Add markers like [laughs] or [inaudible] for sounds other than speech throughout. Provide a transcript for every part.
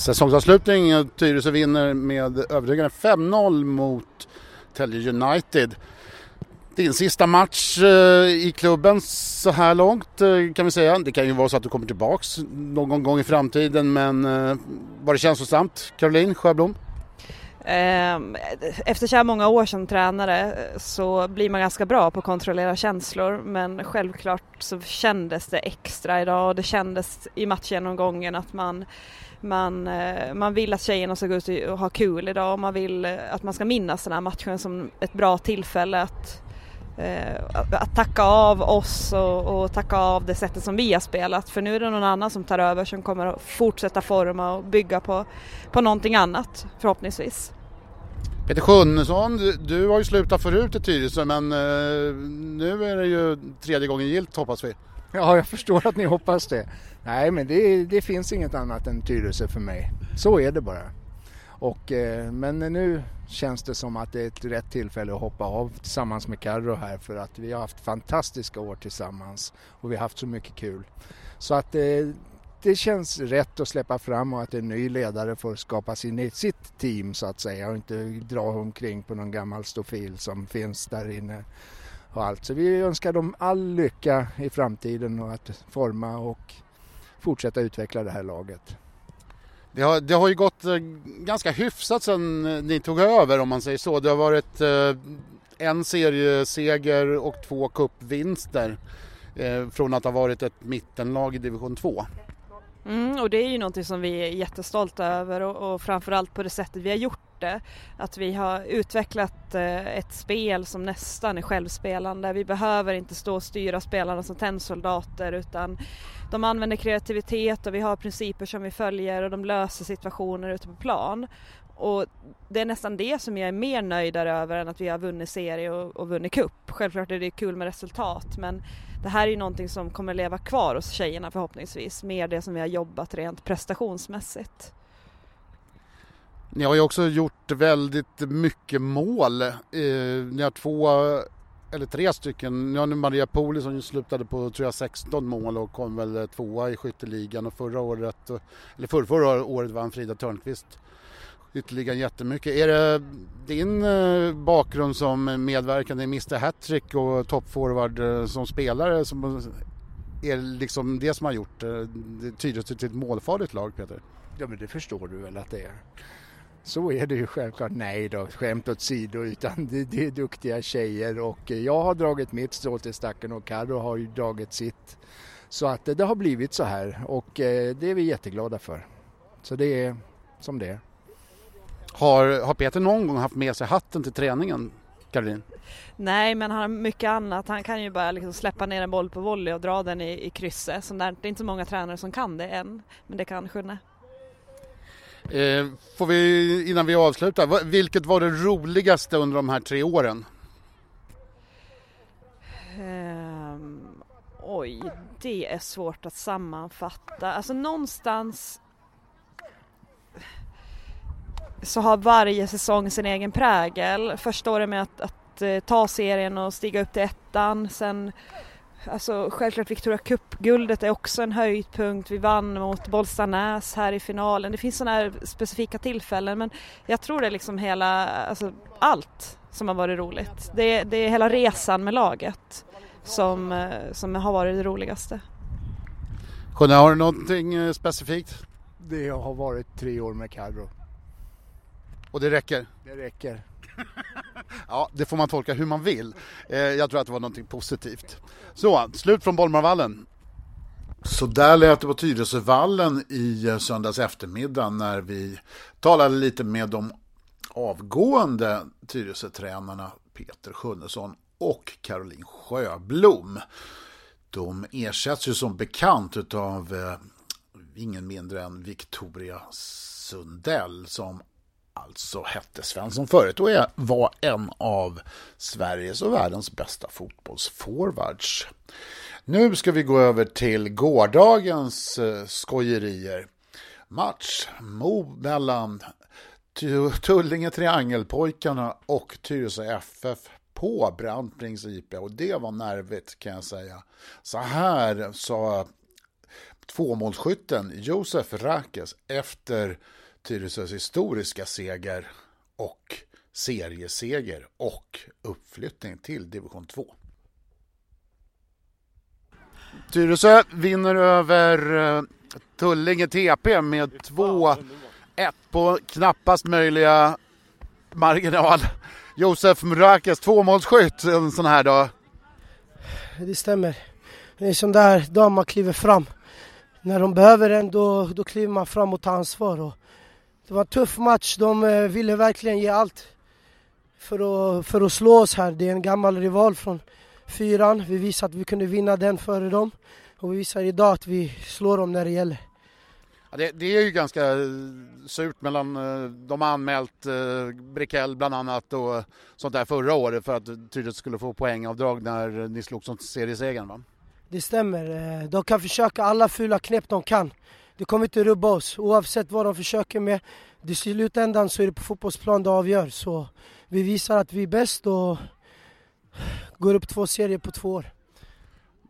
Säsongsavslutning, Tyresö vinner med övertygande 5-0 mot Tälje United. Din sista match eh, i klubben så här långt eh, kan vi säga. Det kan ju vara så att du kommer tillbaks någon gång i framtiden men eh, var det känslosamt? Caroline Sjöblom? Ehm, efter så här många år som tränare eh, så blir man ganska bra på att kontrollera känslor men självklart så kändes det extra idag och det kändes i matchgenomgången att man man, eh, man vill att tjejerna ska gå ut och ha kul idag och man vill eh, att man ska minnas den här matchen som ett bra tillfälle att, eh, att tacka av oss och, och, tacka av det sättet som vi har spelat för nu är det någon annan som tar över som kommer att fortsätta forma och bygga på, på någonting annat förhoppningsvis. Peter Sjunnesson, du, har ju slutat förut i Tyresö men nu är det ju tredje gången gilt hoppas vi. [laughs] Ja, jag förstår att ni hoppas det. Nej, men det, det finns inget annat än Tyresö för mig. Så är det bara. Och, eh, men nu känns det som att det är ett rätt tillfälle att hoppa av tillsammans med Carro här för att vi har haft fantastiska år tillsammans och vi har haft så mycket kul. Så att det, det känns rätt att släppa fram och att en ny ledare får skapa sin, sitt team så att säga och inte dra omkring på någon gammal stofil som finns där inne och allt. Så vi önskar dem all lycka i framtiden och att forma och fortsätta utveckla det här laget. Det har, det har ju gått eh, ganska hyfsat sedan ni tog över om man säger så. Det har varit eh, en serieseger och två cupvinster eh, från att ha varit ett mittenlag i division 2. Mm, och det är ju någonting som vi är jättestolta över och, och framförallt på det sättet vi har gjort det. Att vi har utvecklat eh, ett spel som nästan är självspelande. Vi behöver inte stå och styra spelarna som tennsoldater utan de använder kreativitet och vi har principer som vi följer och de löser situationer ute på plan. Och det är nästan det som jag är mer nöjdare över än att vi har vunnit serie och, och vunnit cup. Självklart är det kul med resultat men det här är ju någonting som kommer leva kvar hos tjejerna förhoppningsvis. Mer det som vi har jobbat rent prestationsmässigt. Ni har ju också gjort väldigt mycket mål. Eh, ni har två eller tre stycken. Ni har nu Maria Poli som slutade på tror jag 16 mål och kom väl eh, tvåa i skytteligan och förra året, eh, eller förra, året vann Frida Törnqvist ytterligare jättemycket. Är det din eh, bakgrund som medverkande i Mr Hattrick och toppforward som spelare som är liksom det som har gjort det Tyresö till ett målfarligt lag Peter? Ja men det förstår du väl att det är. Så är det ju självklart. Nej då, skämt åsido, utan det, det är duktiga tjejer och jag har dragit mitt strå till stacken och Carro har ju dragit sitt. Så att det har blivit så här och eh, det är vi jätteglada för. Så det är som det är. Har, har Peter någon gång haft med sig hatten till träningen, Caroline? Nej, men han har mycket annat. Han kan ju bara liksom släppa ner en boll på volley och dra den i, i krysset. Så där, det är inte så många tränare som kan det än, men det kan Sjunne. Eh, får vi, innan vi avslutar, vilket var det roligaste under de här tre åren? Um, oj, det är svårt att sammanfatta. Alltså någonstans så har varje säsong sin egen prägel. Första året med att, att eh, ta serien och stiga upp till ettan. Sen Alltså självklart Victoria Cup-guldet är också en höjdpunkt. Vi vann mot Bollstanäs här i finalen. Det finns sådana här specifika tillfällen men jag tror det är liksom hela, alltså allt som har varit roligt. Det, det är hela resan med laget som, eh, som har varit det roligaste. Sjunne, har du någonting eh, specifikt? Det har varit tre år med Carro. Och det räcker? Det räcker. [laughs] ja, det får man tolka hur man vill. Eh, jag tror att det var någonting positivt. Så, slut från Bolmarvallen. Så där lät det på Tyresövallen i eh, söndags eftermiddag när vi talade lite med de avgående Tyresötränarna Peter Sjunnesson och Caroline Sjöblom. De ersätts ju som bekant av eh, ingen mindre än Victoria Sundell som alltså hette Svensson förut och var en av Sveriges och världens bästa fotbollsforwards. Nu ska vi gå över till gårdagens eh, skojerier. Match mellan Tullinge Triangelpojkarna och Tyresö FF på Brantbrings IP och det var nervigt kan jag säga. Så här sa tvåmålsskytten Josef Rakes efter Tyresös historiska seger och serieseger och uppflyttning till division 2. Tyresö vinner över eh, Tullinge TP med 2-1 på knappast möjliga marginal. Josef Mrakes tvåmålsskytt en sån här dag. Det stämmer. Det är en sån där dag man kliver fram. När de behöver en då, då kliver man fram och tar ansvar. Och det var en tuff match. De eh, ville verkligen ge allt för att, för att slå oss här. Det är en gammal rival från fyran. Vi visade att vi kunde vinna den före dem. Och vi visar idag att vi slår dem när det gäller. Ja, det, det, är ju ganska surt mellan, eh, de har anmält eh, Brickell bland annat och sånt där förra året för att Tyresö skulle få poängavdrag när ni slog som seriesegern va? Det stämmer. Eh, de kan försöka alla fula knep de kan. Det kommer inte rubba oss oavsett vad de försöker med. I slutändan så är det på fotbollsplan det avgör. Så vi visar att vi är bäst och går upp två serier på två år.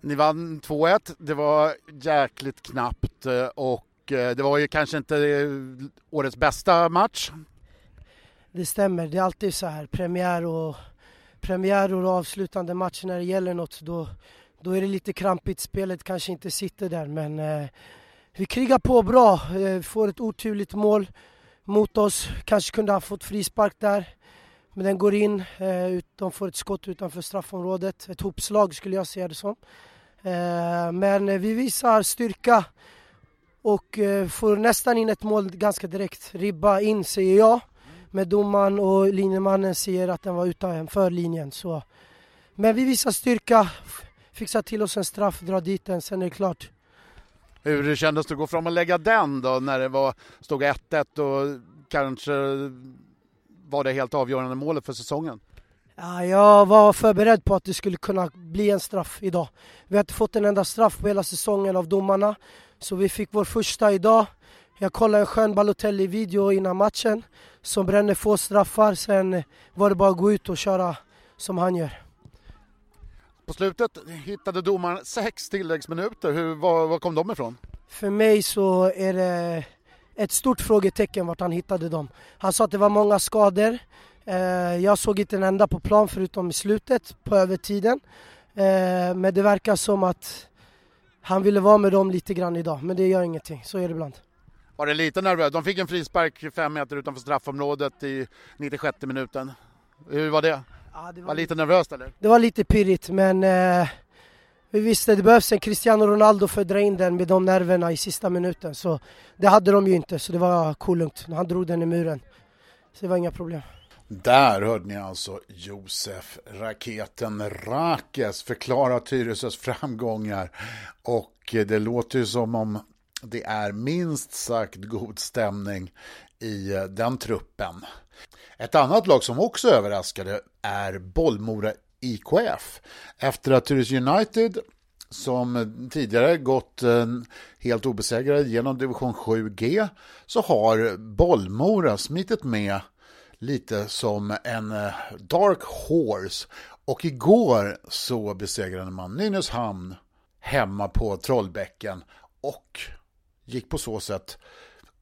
Ni vann 2-1. Det var jäkligt knappt och Eh, det var ju kanske inte eh, årets bästa match. Det stämmer, det är alltid så här premiär och, premiär och avslutande matcher när det gäller något då, då är det lite krampigt, spelet kanske inte sitter där men eh, vi krigar på bra, eh, får ett oturligt mål mot oss, kanske kunde ha fått frispark där men den går in, eh, de får ett skott utanför straffområdet, ett hopslag skulle jag säga det som. Eh, men vi visar styrka och får nästan in ett mål ganska direkt. Ribba in säger jag, men domaren och linjemannen säger att den var utanför linjen. Så. Men vi visar styrka, fixar till oss en straff, drar dit den, sen är det klart. Hur kändes det att gå fram och lägga den då när det var, stod 1-1 och kanske var det helt avgörande målet för säsongen? Ja, jag var förberedd på att det skulle kunna bli en straff idag. Vi har inte fått en enda straff på hela säsongen av domarna. Så vi fick vår första idag. Jag kollade en skön Balotelli-video innan matchen som bränner få straffar. Sen var det bara att gå ut och köra som han gör. På slutet hittade domaren sex tilläggsminuter. Hur, var, var kom de ifrån? För mig så är det ett stort frågetecken vart han hittade dem. Han sa att det var många skador. Eh, jag såg inte en enda på plan förutom i slutet på övertiden. Eh, men det verkar som att han ville vara med dem lite grann idag, men det gör ingenting. Så är det ibland. Var det lite nervöst? De fick en frispark fem meter utanför straffområdet i 96 minuten. Hur var det? Ja, det var, var lite nervöst eller? Det var lite pirrigt men eh, vi visste det behövs en Cristiano Ronaldo för att dra in den med de nerverna i sista minuten. Så det hade de ju inte så det var coolt. Han drog den i muren. Så det var inga problem. Där hörde ni alltså Josef Raketen Rakes förklara Tyresös framgångar och det låter ju som om det är minst sagt god stämning i den truppen. Ett annat lag som också överraskade är Bollmora IKF. Efter att Tyresö United som tidigare gått eh, helt obesegrade genom division 7G så har Bollmora smitit med lite som en eh, dark horse. Och igår så besegrade man Nynäshamn hemma på Trollbäcken och gick på så sätt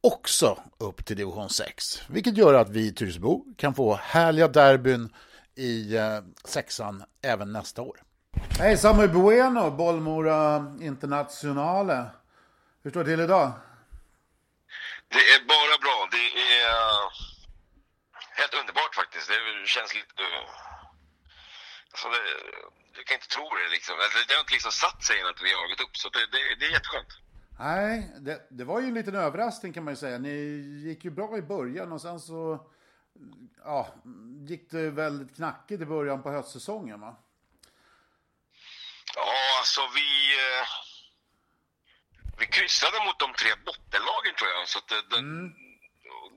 också upp till division 6. Vilket gör att vi i Tyresöbo kan få härliga derbyn i eh, sexan även nästa år. Hej Samuel Bueno, Bollmora Internationale. Hur står det till idag? Det är bara bra. Det är helt underbart faktiskt. Det känns lite... Alltså det, jag kan inte tro det liksom. Alltså, det har inte liksom satt sig än att vi har gått upp, så det, det, det är jätteskönt. Nej, det, det, var ju en liten överraskning kan man ju säga. Ni gick ju bra i början och sen så ja, gick det väldigt knackigt i början på höstsäsongen va? Ja, alltså vi... Eh, vi kryssade mot de tre bottenlagen tror jag, så att det, mm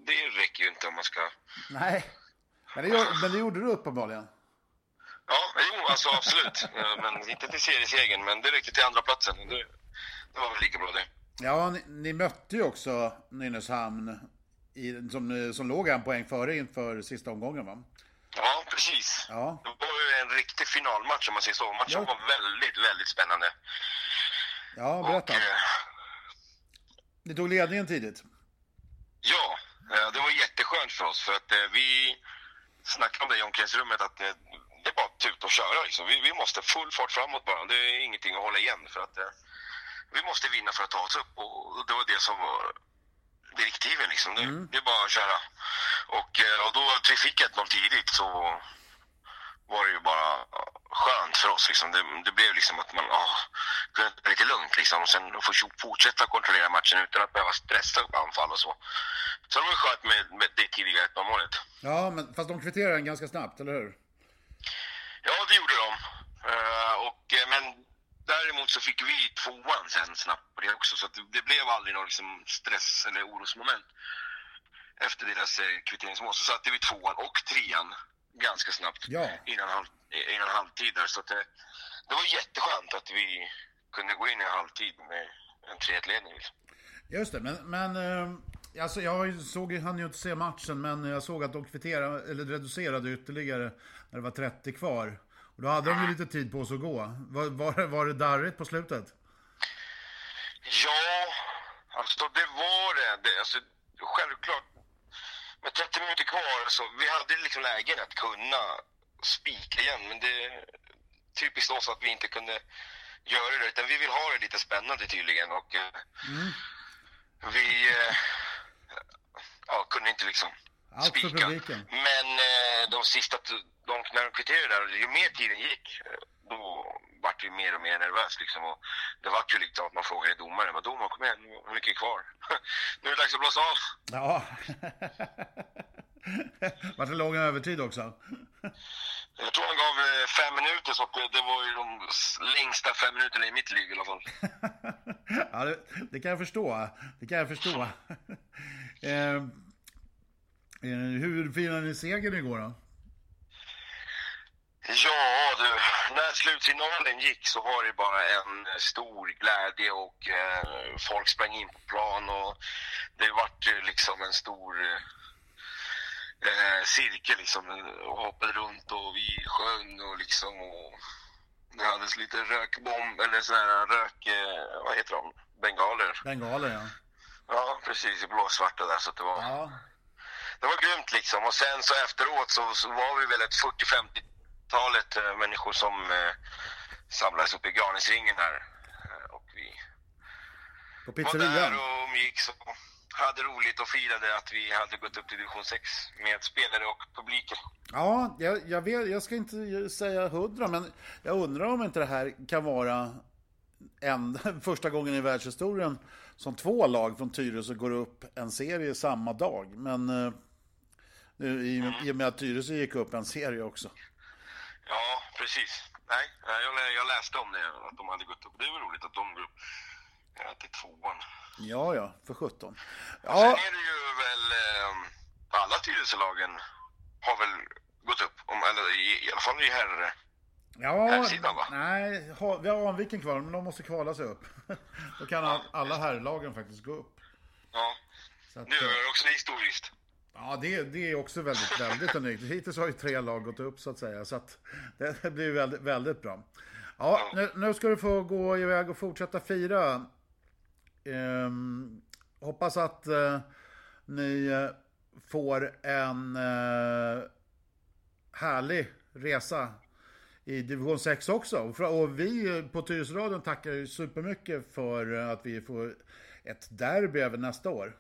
det räcker ju inte om man ska... Nej, men det, men det gjorde du uppenbarligen. Ja, jo, alltså absolut. men inte till seriesegern, men det räckte till andra platsen. Det, det var väl lika bra det. Ja, ni, ni mötte ju också Nynäshamn i, som, som låg en poäng före inför sista omgången va? Ja, precis. Ja. Det var ju en riktig finalmatch om man säger så. Matchen ja. var väldigt, väldigt spännande. Ja, berätta. Och, eh, Ni tog ledningen tidigt? Ja, eh, det var jätteskönt för oss för att eh, vi snackade om det i omklädningsrummet att eh, det är bara att tuta och köra liksom. Vi, vi måste full fart framåt bara. Det är ingenting att hålla igen för att vi måste vinna för att ta oss upp och det var det som var direktiven liksom. Det, Mm. det är bara att köra. Och, och då vi fick 1-0 tidigt så var det ju bara skönt för oss. Liksom. Det, det blev liksom att man åh, kunde ta lite lugnt liksom. och sen få fortsätta kontrollera matchen utan att behöva stressa upp anfall och så. Så det var skönt med, med det tidiga 1 målet Ja, men fast de kvitterade den ganska snabbt, eller hur? Ja, det gjorde de. Uh, och, eh, men däremot så fick vi tvåan sen snabbt på det också. Så det, blev aldrig någon liksom stress eller orosmoment efter deras eh, kvitteringsmål. Så satte vi tvåan och trean ganska snabbt Ja. innan, halv, innan halvtid. Där. Så det, det var jätteskönt att vi kunde gå in i halvtid med en 3-1-ledning. Liksom. Just det, men, men eh, alltså jag såg, hann ju inte se matchen, men jag såg att de kvitterade, eller reducerade ytterligare när det var 30 kvar. Och då hade de ju lite tid på sig att gå. Var, var, var det darrigt på slutet? Ja, alltså det var det. det alltså, självklart, med 30 minuter kvar så vi hade liksom lägen att kunna spika igen. Men det är typiskt oss att vi inte kunde göra det. Utan vi vill ha det lite spännande tydligen. Och mm. vi eh, ja, kunde inte liksom Allt för publiken. Men eh, de sista, de, när de kvitterade där, ju mer tiden gick, eh, då vart ju mer och mer nervöst liksom. Och det vart ju liksom att man frågade domaren, vad domaren kom igen, hur mycket är kvar? [laughs] nu är det dags att blåsa av. Ja. [laughs] Vart det lång övertid också? Jag tror han gav eh, fem minuter, så det, var ju de längsta fem minuterna i mitt liv i alla fall. [laughs] ja, det, det kan jag förstå. Det kan jag förstå. eh, hur firade ni segern igår då? Ja du, när slutsignalen gick så var det bara en stor glädje och eh, folk sprang in på plan och det vart liksom en stor eh, cirkel liksom och hoppade runt och vi sjöng och liksom och det hades lite rökbomb eller här rök, eh, vad heter de, bengaler. Bengaler ja. Ja precis, i blåsvarta där så att det var Ja, det var grymt liksom. Och sen så efteråt så, så var vi väl ett 40-50-talet eh, människor som eh, samlades upp i Granisringen här. Eh, och vi på var där och umgicks och hade roligt och firade att vi hade gått upp till division 6 med spelare och publiken. Ja, jag, jag, vet, jag ska inte säga hundra, men jag undrar om inte det här kan vara en, [laughs] första gången i världshistorien som två lag från Tyresö går upp en serie samma dag. Men eh, i, i och med att Tyresö gick upp en serie också. Ja, precis. Nej, eh, jag, jag läste om det, att de hade gått upp. Det är väl roligt att de går upp eh, till tvåan. Ja, ja, för 17. Sen Ja, är det ju väl, eh, alla Tyresölagen har väl gått upp, om, eller i, i alla fall i herr... ja Herrsidan, va? nej, ha, vi har Anviken kvar, men de måste kvala sig upp. [laughs] Då kan all, alla herrlagen faktiskt gå upp. Ja, att, nu eh, är det också historiskt. Ja, det, det är också väldigt, väldigt unikt. Hittills har ju tre lag gått upp så att säga, så att [laughs] det blir väldigt, väldigt bra. Ja, nu, nu ska du få gå iväg och fortsätta fira. Ehm, hoppas att eh, ni eh, får en eh, härlig resa i division 6 också. Och Och vi på Tyresöradion tackar ju supermycket för att vi får ett derby även nästa år.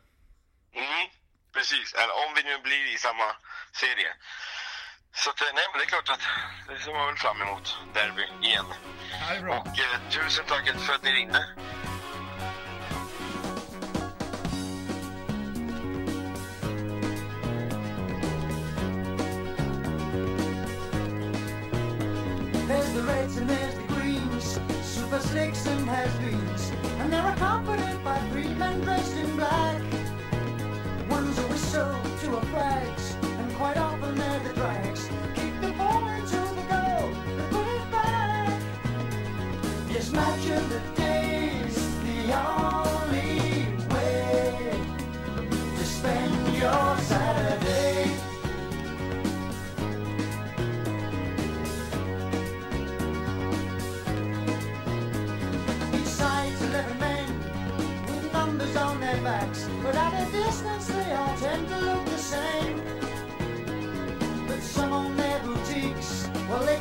Precis, eller om vi nu blir i samma serie. Så att, eh, nej men det är klart att det ser man väl fram emot, derby igen. Det är bra. Och eh, tusen tack för att ni ringde. There's the reds and there's the greens, super slicks and has-beens, and there are confident by three men dressed in black. To a flags, and quite often they're the drags. Keep the ball into the goal, put it back. The day's the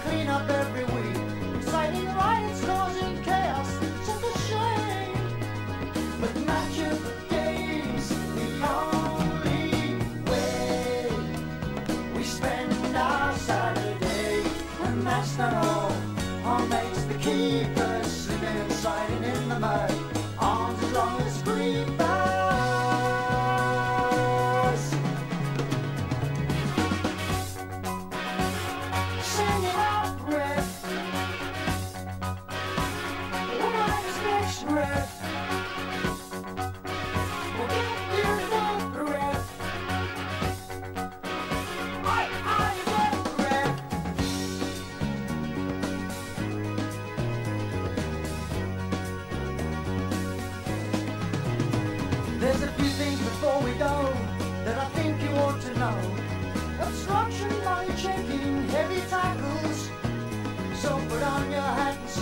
clean up every week, inciting riots, causing chaos, such a shame. But of the days, the only way we spend our Saturday, and that's not all. Our mates, the keepers,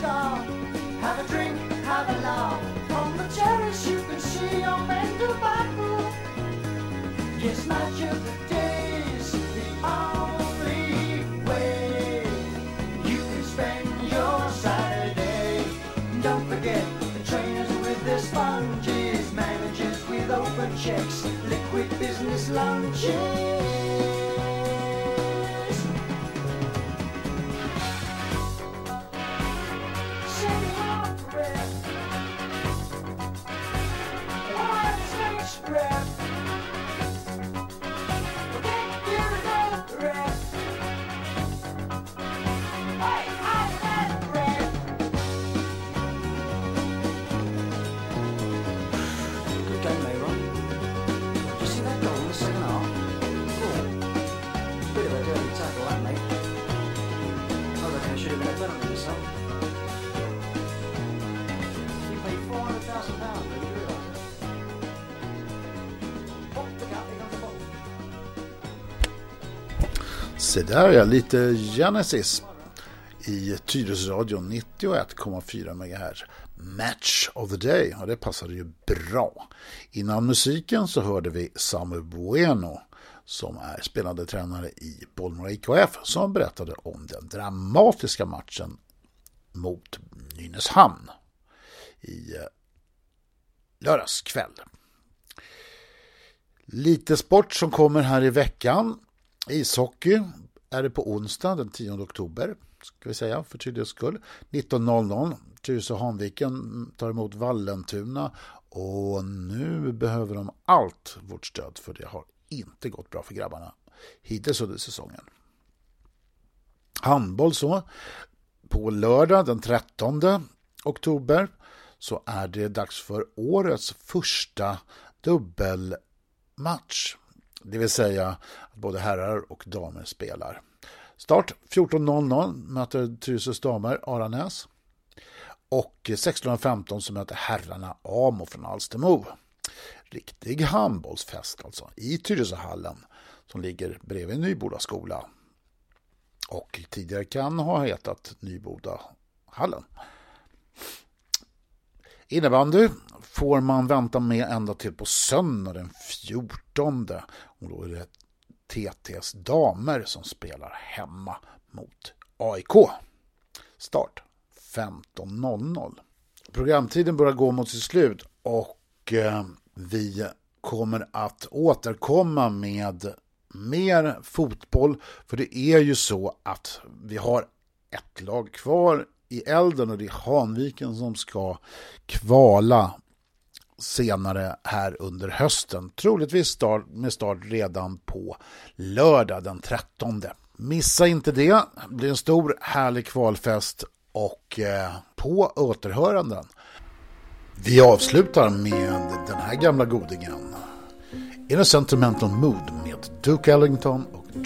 Have a drink, have a laugh. From the terrace you can see men do battle. Yes, the days, the only way you can spend your Saturday. Don't forget the trainers with their sponges, managers with open checks, liquid business lunches. Se där ja, lite Genesis i Tyresöradion 91,4 MHz. Match of the Day, och det passade ju bra. Innan musiken så hörde vi Samu Bueno som är spelande tränare i Bollmora IKF som berättade om den dramatiska matchen mot Nynäshamn i eh, lördags kväll. Lite sport som kommer här i veckan. Ishockey är det på onsdag den 10 oktober, ska vi säga för tydlighets skull. 19.00. Tyresö Hanviken tar emot Vallentuna och nu behöver de allt vårt stöd för det har inte gått bra för grabbarna hittills under säsongen. Handboll så. På lördag den 13 oktober så är det dags för årets första dubbelmatch. Det vill säga att både herrar och damer spelar. Start 14.00 möter Tyresös damer Aranäs. Och 16.15 så möter herrarna Amo från Alstermo. Riktig handbollsfest alltså i Tyresöhallen som ligger bredvid Nyboda skola. Och tidigare kan ha hetat Nybodahallen. Innebandy får man vänta med ända till på söndag den 14. Och då är det TTs damer som spelar hemma mot AIK. Start 15.00. Programtiden börjar gå mot sitt slut och eh, vi kommer att återkomma med mer fotboll. För det är ju så att vi har ett lag kvar i elden och det är Hanviken som ska kvala senare här under hösten. Troligtvis start, med start redan på lördag den 13. Missa inte det. Det blir en stor härlig kvalfest och eh, på återhöranden. Vi avslutar med den här gamla godingen. In a sentimental mood med Duke Ellington och